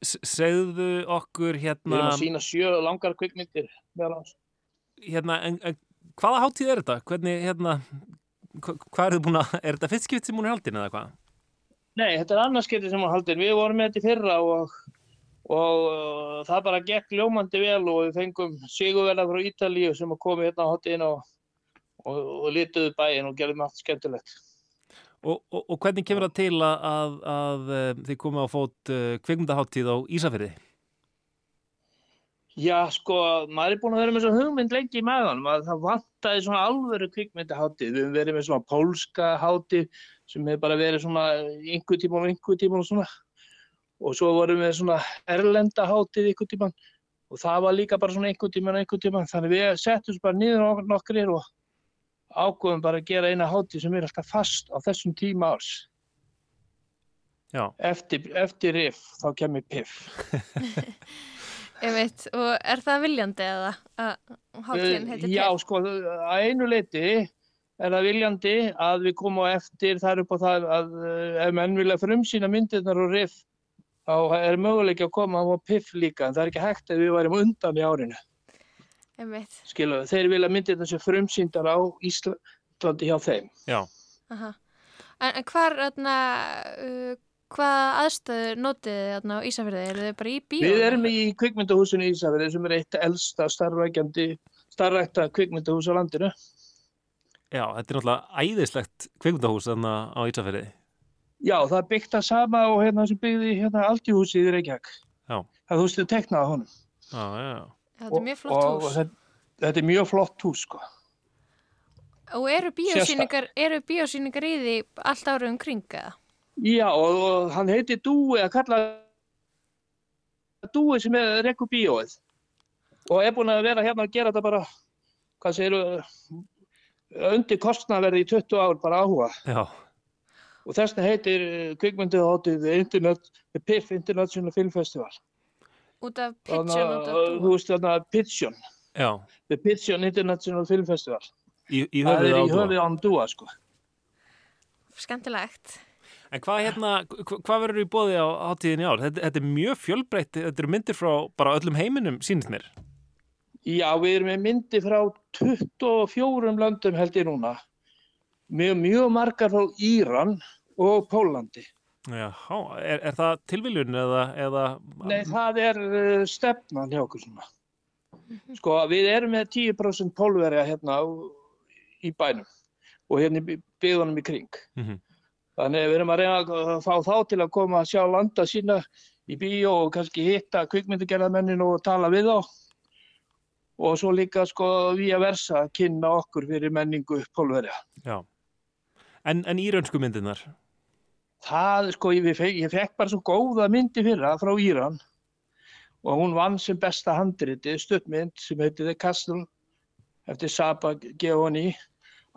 segðu okkur Við hérna, erum að sína sjö langar kvikmyndir. hérna en, en, hvaða hátíð er þetta? Hvernig, hérna hva- hvað er þið búin að, er þetta fyrst skipt sem hún er haldin eða hvað? Nei, þetta er annarskipti sem var haldin. Við vorum með þetta í fyrra og, og uh, það bara gekk ljómandi vel og við fengum sigurverða frá Ítalíu sem að komi hérna á hátíðin og, og, og lituðu bæinn og gerðum allt skemmtilegt. Og, og, og hvernig kemur það til að, að, að eh, þið komið á fót uh, kvikmyndaháttíð á Ísafirði? Já, sko, maður er búinn að vera með svona hugmynd lengi í maðanum að það vantaði svona alvöru kvikmyndaháttið. Við höfum verið með svona pólska háttið sem hefur bara verið svona einhver tíman og einhver tíman og svona. Og svo vorum við svona erlenda háttið einhver tíman og það var líka bara svona einhver tíman og einhver tíman. Þannig við settum bara niður nok- nokkrir og ákveðum bara að gera eina háttið sem er alltaf fast á þessum tíma árs. Já. Eftir, eftir riff, þá kemur piff. Einmitt, og er það viljandi eða að hátíðin heitir Eh, Já, Piff? sko, að einu leiti er það viljandi að við komum á eftir þar upp á það að eh, ef menn vilja frumsýna myndirnar og riff þá er möguleiki að koma á piff líka en það er ekki hægt ef við værim undan í árinu. Einmitt, Skilu, þeir vilja myndirnar sem frumsýndar á Íslandi hjá þeim. Já. aha. En, en hvar, þarna, uh, hvaða aðstöður notið þið á Ísafjörði? Eru þið bara í bíó? Við erum í kvikmyndahúsinu í Ísafirði sem er eitt elsta starfrækjandi starfrækta kvikmyndahús á landinu. Já, þetta er náttúrulega æðislegt kveikmyndahús þarna á Ísafirði. Já, það er byggt að sama og hérna sem byggði hérna Aldíhúsið í Reykjavík. Já. Það þú veist, teiknaði á honum. Já, já. Þetta er mjög flott og, hús. Og þetta, þetta er mjög flott hús, sko. Og eru bíósýningar, eru bíósýningar í því allt árið um kring eða? Já, og, og hann heiti Dúi að kalla Dúi sem er rekku bíóið og er búin að vera hérna að gera þetta bara, hvað segir undir kostnaverði í 20 ár bara áhuga. Já. Og þessna heitir kvikmyndið hótið Internet, PIF International Film Festival. Út af að, út af þú veist þarna Pitchun, Já. The Pitchun International Film Festival. Í, í Það er á í Dúa. höfuðið án Dúa, sko. skemmtilegt. En hvað hérna, hva- hvað verður í bóði á hátíðin í ár? Þetta, þetta er mjög fjölbreytt, þetta eru myndir frá bara öllum heiminum, sínist mér. Já, við erum með myndi frá 24 löndum held ég núna. Mjög, mjög margar frá Íran og Pólandi. Já, er, er það tilviljun eða, eða Nei, það er uh, stefnan hjá okkur svona. Sko, við erum með 10% pólverja hérna á- í bænum og hérna í byggðunum í kring. Mhm. Þannig að við erum að reyna að fá þá til að koma að sjá landa sína í bíó og kannski hitta kvikmyndagerðamennin og tala við þá. Og svo líka sko við að versa að kynna okkur fyrir menningu pólverja. Já. En, en írönsku myndirnar? Það, sko, ég ég fekk bara svo góða myndi fyrra frá Íran og hún vann sem besta handriti, stuttmynd sem heitir The Castle eftir Saba Geoni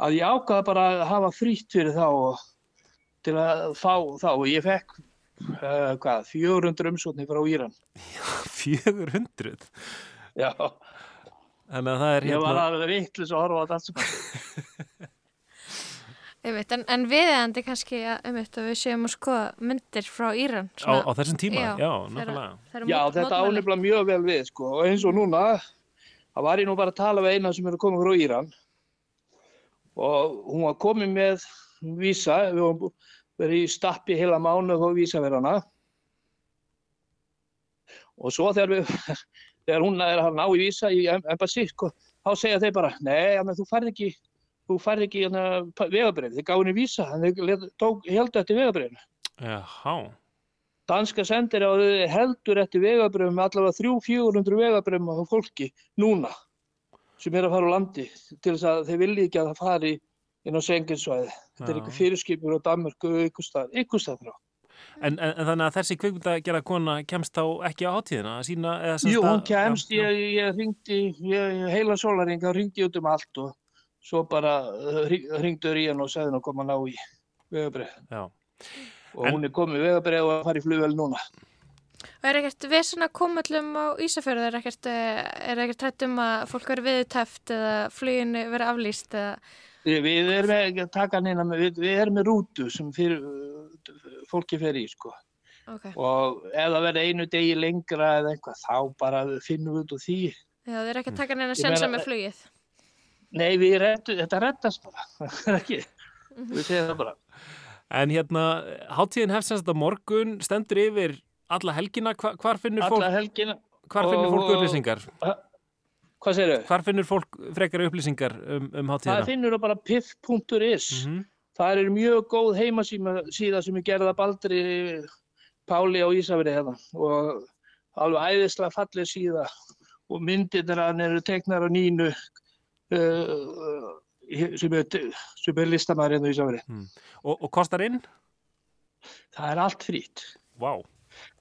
að ég ákvaða bara að hafa frýtt fyrir þá og til að fá þá og ég fekk uh, hvað, 400 umsóknir frá Íran. 400? Já. Þannig að það er Ég var hérna... alveg vittlis að horfa á þetta allt Einmitt, en, en viðeigandi kannski að, einmitt, að við séum að skoða myndir frá Íran. Á- á þessum tíma? Já, þegar- nákvæmlega. Já, þetta ánefnilega mjög vel við, sko, og eins og núna, það var ég nú bara að tala við eina sem er að koma frá Íran og hún var komið með vísa, við höfum verið í stappi heila mánu og vísa verið hana og svo þegar við, þegar hún er að ná í vísa í embassy, sko, þá segja þeir bara, nei, ja, þú færð ekki, þú færð ekki vegabrið, þið gáði henni vísa, let- tók, heldur eftir vegabriðinu. Jáhá. Danska sendir á þau heldur eftir vegabröfum allavega 300-400 vegabröfum á fólki núna sem er að fara á landi til þess að þeir vilji ekki að það fari inn á Sengensvæði. Þetta er eitthvað fyrirskipur á Danmörku og ykkur stað, ykkur stað frá. En, en, en þannig að þessi kvikmynda gera kona kemst þá ekki á hátíðina sína Jú, hún kemst, ég, ég ringdi, ég, heila sólaring, þá ringdi út um allt og svo bara ringdur í hann og sagði hann að koma að ná í vegabröf. Já. Og hún er komið vegabröf og að fara í flugvel núna. Og er ekkert vesen að koma allum á Ísafjörðu? Er ekkert, eh, er ekkert tætt um að fólk verið viðtæft eða fluginu verið aflýst eða... Við erum ekki að taka neina, með- við, við erum með rútu sem fyrir, fólki fer í, sko. Ok. Og ef það verður einu degi lengra eða eitthvað, þá bara finnum við út úr því. Já, þeir eru ekki að taka neina Ég sjensa meina- með flugið. Nei, við rettu, þetta rettast bara, það er ekki, Mhm. við segjum það bara. En hérna, hátíðin hefst semst að morgun stendur yfir alla helgina, Hva, hvar finnur fólk Alla helgina. hvar finnur fólk og- upplýsingar? Hvað segir þau? Hvar finnur fólk frekar upplýsingar um, um hátíðina? Það finnur það bara piff.is. Það er mjög góð heimasíða sem er gerða Baldri Páli á Ísafri hérna og alveg æðislega falleg síða og myndirnar hann eru teknar á nínu uh, sem er, sem er listamæður hérna í Ísafri. Og, og kostar inn? Það er allt frýtt. Vá.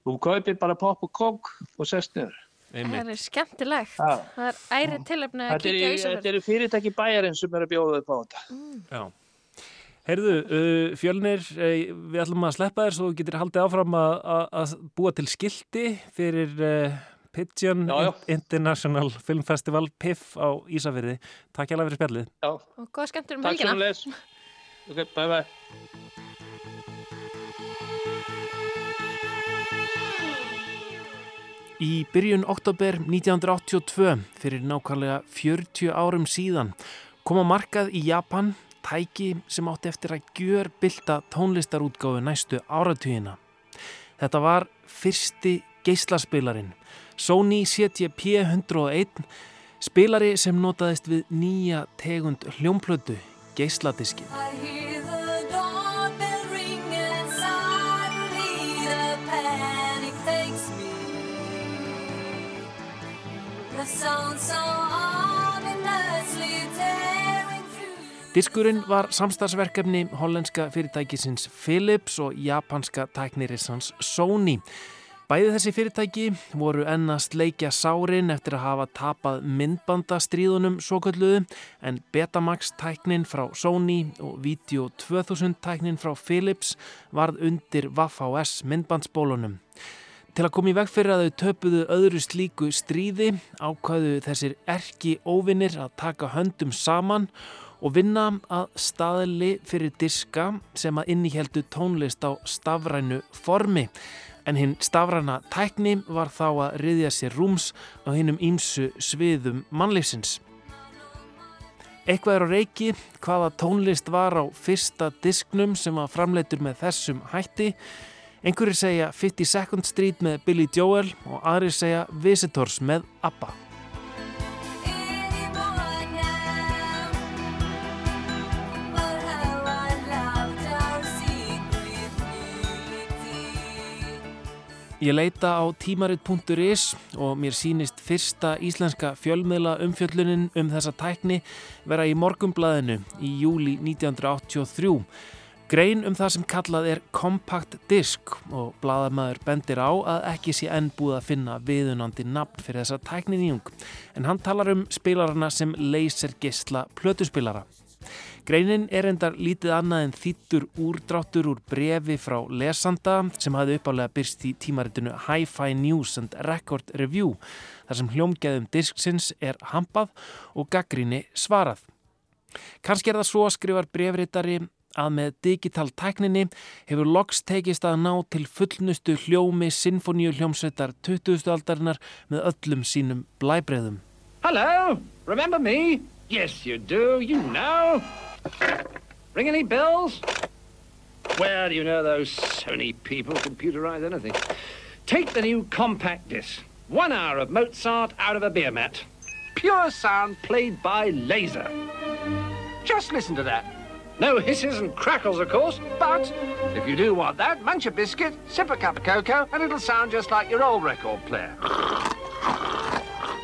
Þú kaupir bara popp og kók og sest niður. Það er skemmtilegt. Já. Það er æri tilöfni að kíkja á eru, Ísafjörð. þetta eru fyrirtæki bæjarins sem eru að bjóða upp á þetta. Já. Heyrðu, uh, fjölnir, uh, við ætlum að sleppa þér svo getur haldið áfram að, að, að búa til skilti fyrir uh, Pigeon Já, já. International Film Festival PIF á Ísafirði. Takk hjá fyrir spjallið. Já. Og góða skemmtur um Takk helgina. sem les. Ok, bye bye. Í byrjun oktober 1982, fyrir nákvæmlega 40 árum síðan, kom á markað í Japan tæki sem átti eftir að gjör bylta tónlistarútgáfu næstu áratugina. Þetta var fyrsti geislaspilarinn, Sony CTP 101, spilari sem notaðist við nýja tegund hljómplötu, geisladiskin. I hear the doorbell ring and suddenly the panic takes me. The sound so ominously tearing through. Diskurinn var samstarfsverkefni hollenska fyrirtækisins Philips og japanska tæknirissans Sony. Bæði þessi fyrirtæki voru enn að sleikja sárin eftir að hafa tapað myndbandastríðunum svokölluðu en Betamax tæknin frá Sony og Video 2000 tæknin frá Philips varð undir Waf-HS myndbandsbólunum. Til að koma í veg fyrir að þau töpuðu öðru slíku stríði ákvaðu þessir erki óvinnir að taka höndum saman og vinna að staðli fyrir diska sem að inniheldu tónlist á stafrænu formi. En hinn stafræna tækni var þá að riðja sér rúms á hinnum ímsu sviðum mannlýfsins. Eitthvað er á reiki hvaða tónlist var á fyrsta disknum sem var framleitur með þessum hætti. Einhverjir segja 50 Second Street með Billy Joel og aðrir segja Visitors með ABBA. Ég leita á tímarit.is og mér sýnist fyrsta íslenska fjölmiðla umfjöllunin um þessa tækni vera í morgumblaðinu í júli 1983. Grein um það sem kallað er Compact Disc og blaðamæður bendir á að ekki sé enn búið að finna viðunandi nafn fyrir þessa tækninýjung en hann talar um spilarana sem lasergisla plötuspilara. Greinin er endar lítið annað en þýttur úrdráttur úr brefi frá lesanda sem hafði uppálega byrst í tímaritinu Hi-Fi News and Record Review þar sem hljómgæðum disksins er hampað og gaggrinni svarað. Kanski er það svo skrifar brefritari að með digital tækninni hefur loks tekist að ná til fullnustu hljómi sinfoníu hljómsveitar 20. aldarinnar með öllum sínum blæbreðum. Hello, remember me? Yes, you do, you know. Ring any bells? Well, you know those Sony people computerize anything. Take the new compact disc. One hour of Mozart out of a beer mat. Pure sound played by laser. Just listen to that. No hisses and crackles, of course, but if you do want that, munch a biscuit, sip a cup of cocoa, and it'll sound just like your old record player.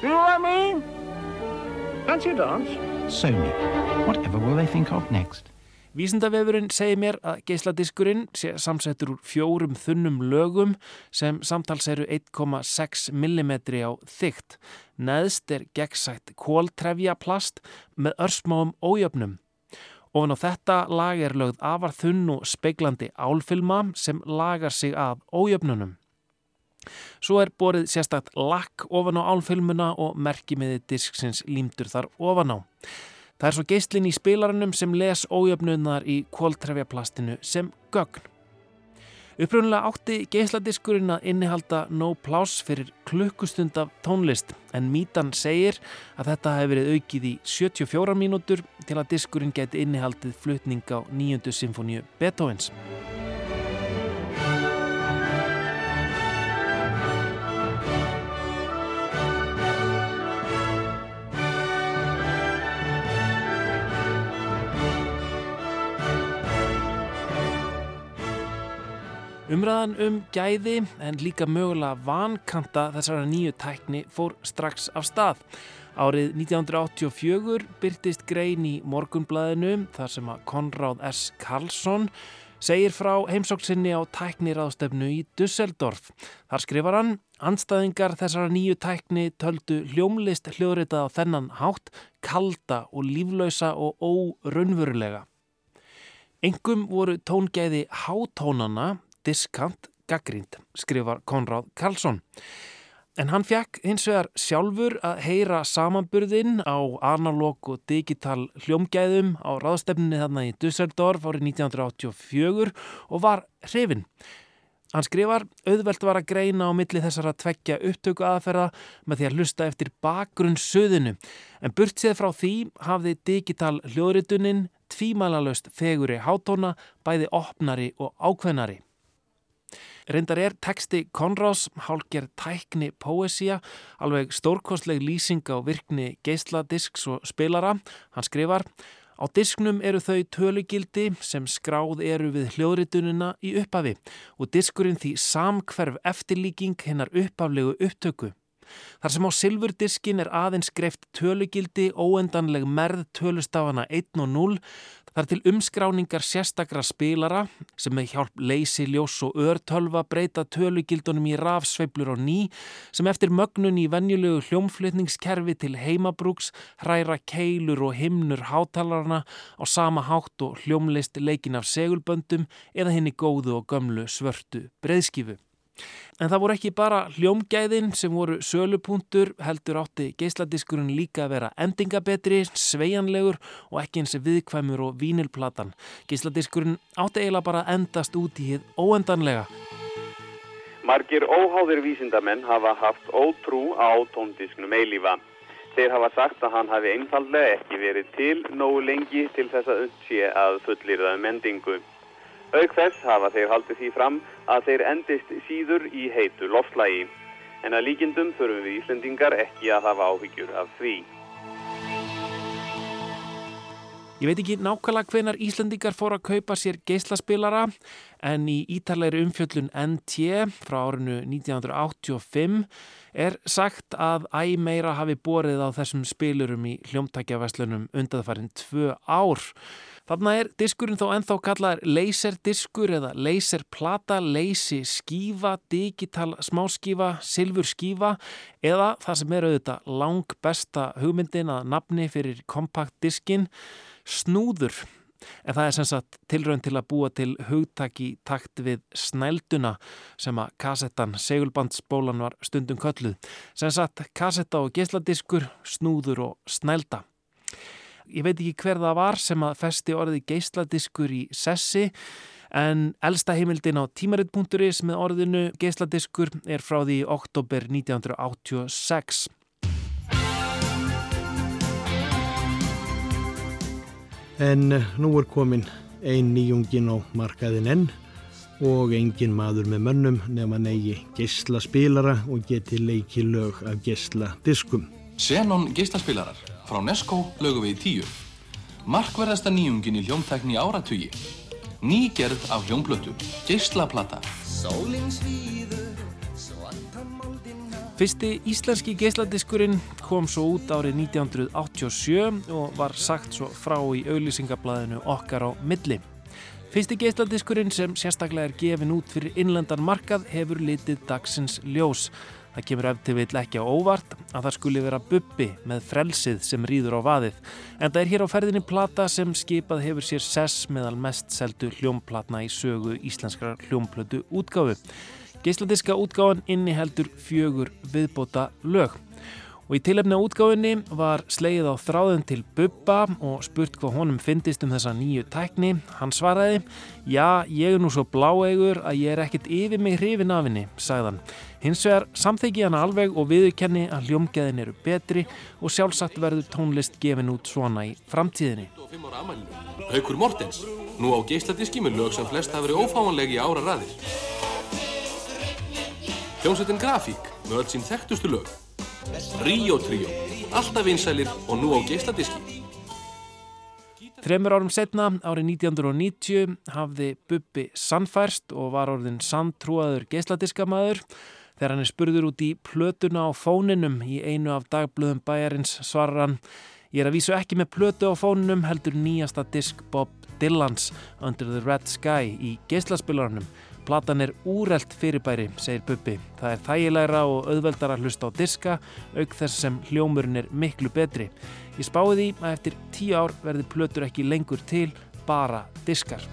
You know what I mean? Fancy a dance? Sony. Whatever will they think of next? Vísindavefurinn segir mér að geisladiskurinn sé samsettur úr fjórum þunnum lögum sem samtals eru 1,6 mm á þygt. Neðst er gegnsætt kóltrefja plast með örsmáum ójöfnum. Ofan á þetta lag er lögð afar þunn og speiklandi álfilma sem lagar sig af ójöfnunum. Svo er borið sérstakt lakk ofan á álfilmuna og merkimiði disksins límdur þar ofan á. Það er svo geislinn í spilarannum sem les ójöfnunar í kóltrefjaplastinu sem gögn. Upprunnulega átti geisladiskurinn að innihalda no pláss fyrir klukkustund af tónlist en Mítan segir að þetta hefði verið aukið í 74 mínútur til að diskurinn geti innihaldið flutning á nýjöndu symfóníu Beethovens. Umræðan um gæði en líka mögulega vankanta þessara nýju tækni fór strax af stað. Árið 1984 byrtist grein í morgunblæðinu þar sem að Konráð S. Karlsson segir frá heimsóksinni á tækniráðstefnu í Dusseldorf. Þar skrifar hann, anstæðingar þessara nýju tækni töldu hljómlist hljóðritað á þennan hátt, kalda og líflausa og óraunverulega. Engum voru tóngæði hátónana diskant gaggrínd, skrifar Konráð Karlsson. En hann fekk hins vegar sjálfur að heyra samanburðinn á analóg og digital hljómgæðum á ráðstefninni þarna í Dusseldorf árið 1984 og var hrifin. Hann skrifar, auðvelt var að greina á milli þessara tveggja upptöku aðferða með því að hlusta eftir bakgrunn söðinu. En burt séð frá því hafði digital hljóðritunin tvímælalöst feguri hátóna, bæði opnari og ákveðnari. Reyndar er teksti Konrás, hálger tækni poesía, alveg stórkostleg lýsing á virkni geisladisks og spilara. Hann skrifar, á disknum eru þau tölugildi sem skráð eru við hljóðritunina í upphafi og diskurinn því samkverf eftirlíking hennar upphaflegu upptöku. Þar sem á silfurdiskin er aðeins greift tölugildi óendanleg merð tölustafana 1 og 0 þar til umskráningar sérstakra spilara sem með hjálp leysi, ljós og örtölva breyta tölugildunum í rafsveiblur og ný sem eftir mögnun í venjulegu hljómflutningskerfi til heimabrúks hræra keilur og himnur hátalarna á sama hátt og hljómlist leikin af segulböndum eða henni góðu og gömlu svörtu breyðskifu. En það voru ekki bara hljómgæðin sem voru sölupunktur, heldur átti geisladiskurinn líka að vera endingabetri, sveianlegur og ekki eins viðkvæmur og vínilplatan. Geisladiskurinn átti eiginlega bara að endast út í hið óendanlega. Margir óháðir vísindamenn hafa haft ótrú á tóndisknum eilífa. Þeir hafa sagt að hann hafi einfallega ekki verið til nógu lengi til þess að undsé að fullirða um endingu. Auk þess hafa þeir haldið því fram að þeir endist síður í heitu lofslægi. En að líkindum þurfum við Íslendingar ekki að hafa áhyggjur af því. Ég veit ekki nákvæmlega hvenar Íslendingar fór að kaupa sér geislaspilara en í ítalegri umfjöllun NT frá árinu 1985 er sagt að æg meira hafi borið á þessum spilurum í hljómtækjaverslunum undanfarinn tvö ár. Þarna er diskurinn þó ennþá kallar laserdiskur eða laserplata, leysi skífa, digital smáskífa, silfur skífa eða það sem er auðvitað lang besta hugmyndin að nafni fyrir kompaktdiskin, snúður. En það er sem sagt tilraun til að búa til hugtaki takt við snælduna sem að kassettan segulbandsbólan var stundum kölluð. Sem sagt kassetta og geisladiskur, snúður og snælda. Ég veit ekki hver það var sem að festi orði geisladiskur í sessi en elsta heimildin á tímarit.is með orðinu geisladiskur er frá því oktober 1986. En nú er komin ein nýjungin á markaðin enn og engin maður með mönnum nefn að negi geislaspilara og geti leiki lög af geisladiskum. Xenon geislaspilarar frá Nesco lögum við í tíu. Markverðasta nýjungin í hljómtækni áratugi. Ný gerð af hljómblötu, geislaplata. Fyrsti íslenski geisladiskurinn kom svo út árið 1987 og var sagt svo frá í auðlýsingablaðinu okkar á milli. Fyrsti geisladiskurinn sem sérstaklega er gefin út fyrir innlendan markað hefur litið dagsins ljós. Það kemur eftir vill ekki á óvart að það skuli vera bubbi með frelsið sem rýður á vaðið. En það er hér á ferðinni plata sem skipað hefur sér sess meðal mest seldu hljómplatna í sögu íslenskrar hljómplötu útgáfu. Geisladiska útgáfan inni heldur fjögur viðbóta lög. Og í tilefni á útgáfinni var sleið á þráðun til Bubba og spurt hvað honum fyndist um þessa nýju tækni. Hann svaraði, já, ég er nú svo bláegur að ég er ekkert yfir mig hrifin af henni, sagðan. Hins vegar samþyggi hann alveg og viðurkenni að hljómgeðin eru betri og sjálfsagt verður tónlist gefin út svona í framtíðinni. Haukur Mortens, nú á geisladiski með lög sem flest hafa verið ófáanlegi ára raðir. Hljómsveitin Grafík með öll sín þekktustu lög. Ríó Tríó, alltaf vinsælir og nú á geisladiski. Þremur árum setna, árið 1990, hafði Bubbi sannfærst og var orðin sanntrúaður geisladiskamaður. Þegar hann er spurður út í plötuna á fóninum í einu af dagblöðum bæjarins svarar hann Ég er að vísu ekki með plötu á fóninum heldur nýjasta disk Bob Dylans Under the Red Sky í geislaspilarunum. Platan er úrelt fyrirbæri, segir Bubbi. Það er þægilegra og auðveldar að hlusta á diska, auk þess sem hljómurinn er miklu betri. Ég spáði því að eftir tíu ár verði plötur ekki lengur til, bara diskar.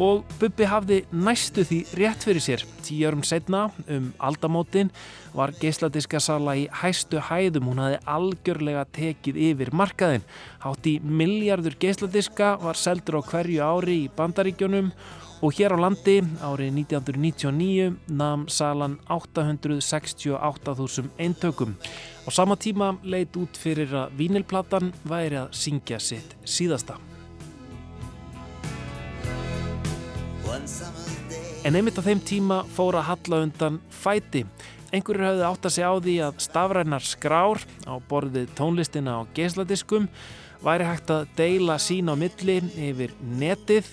Og Bubbi hafði næstu því rétt fyrir sér. Tíu árum setna, um aldamótin, var geisladiskasala í hæstu hæðum. Hún hafði algjörlega tekið yfir markaðin. Hátt í miljardur geisladiska var seldur á hverju ári í bandaríkjónum og hér á landi árið 1999 nam salan 868.000 eintökum. Á sama tíma leit út fyrir að vínilplatan væri að syngja sitt síðasta. En einmitt á þeim tíma fór að halla undan fæti. Einhverjur hafði átt að segja á því að stafrænar skrár á borðið tónlistina á geisladiskum væri hægt að deila sín á milli yfir netið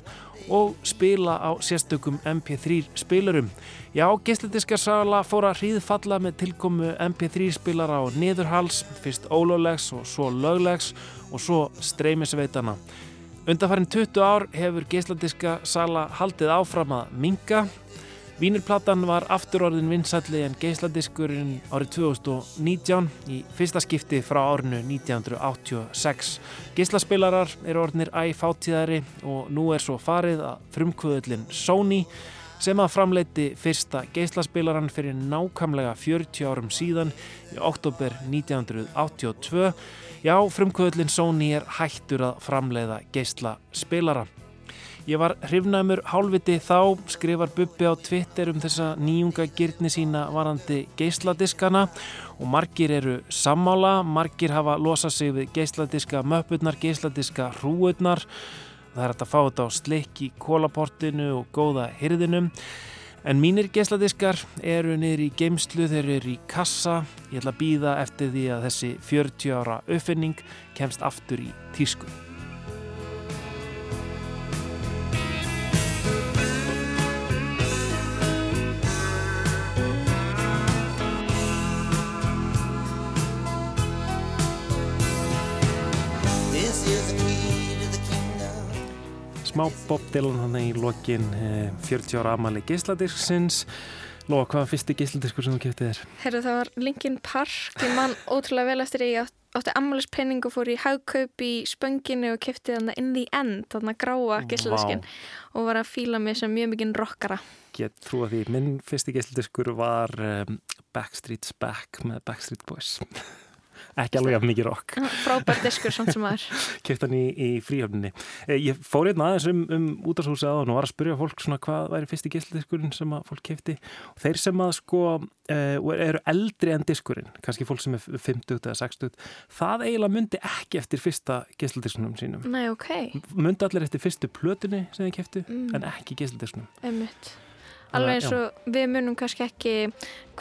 og spila á sérstökum MP3 spilurum. Já, geisladiskarsala fór að hríðfalla með tilkomu MP3 spilara á niðurhals, fyrst ólöglegs og svo löglegs og svo streymisveitana. Undarfærin 20 ár hefur geisladiska sala haldið áfram að minga. Vínirplatan var aftur orðin vinsalli en geisladiskurinn árið 2019 í fyrsta skipti frá árinu 1986. Geislaspilarar eru orðinir æfátíðari og nú er svo farið að frumkvöðullin Sony sem að framleiti fyrsta geislaspilaran fyrir nákvæmlega 40 árum síðan í oktober 1982. Já, frumkvöðlinn Sony er hættur að framleiða geislaspilara. Ég var hrifnæmur hálfviti þá, skrifar Bubbi á Twitter um þessa nýjunga gyrni sína varandi geisladiskana og margir eru sammála, margir hafa losað sig við geisladiska möppurnar, geisladiska hrúurnar. Það er hægt að fá þetta á slikk í kólaportinu og góða hyrðinum. En mínir geisladiskar eru niður í geimslu, þeir eru í kassa. Ég ætla að býða eftir því að þessi 40 ára uppfinning kemst aftur í tísku. Smá Bob Dylan hann í lokin eh, 40 ára amali geisladisksins. Lóa, hvað var fyrsti geisladiskur sem þú kæftið þér? Herru, það var Linkin Park, ég man ótrúlega vel eftir ég átt- átti ammælispenning og fór í hagkaup í spönginu og kefti þarna in the end, þarna gráa gísladiskin og var að fíla mig sem mjög mikinn rockara. Get trúa því, minn fyrsti geisladiskur var um, Backstreet's Back með Backstreet Boys. Ekki alveg af mikið rock. Frábær diskur samt sem aður. Keipt hann í, í fríhöfninni. Eh, Ég fór hérna aðeins um, um útashúsi aðan og var að spyrja fólk svona hvað væri fyrsti geisladiskurinn sem að fólk keipti. Og þeir sem að sko uh, eru eldri en diskurinn, kannski fólk sem er 50 eða 60, það eiginlega myndi ekki eftir fyrsta geisladiskunum sínum. Nei, ok, Myndi allir eftir fyrstu plötunni sem þeir keiptu, Mm. en ekki geisladiskunum. Alveg eins og við munum kannski ekki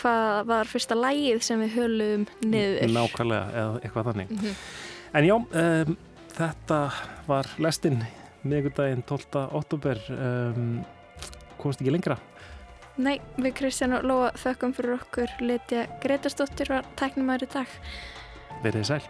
hvað var fyrsta lægið sem við höluðum niður. Nákvæmlega, eða eitthvað þannig. Mhm. En já, um, þetta var lestinn miðgudaginn 12. oktober um, komst ekki lengra Nei, við Kristján og Lóa þökkum fyrir okkur Litja Gretarsdóttir var tæknumæður í dag. verið þið sæl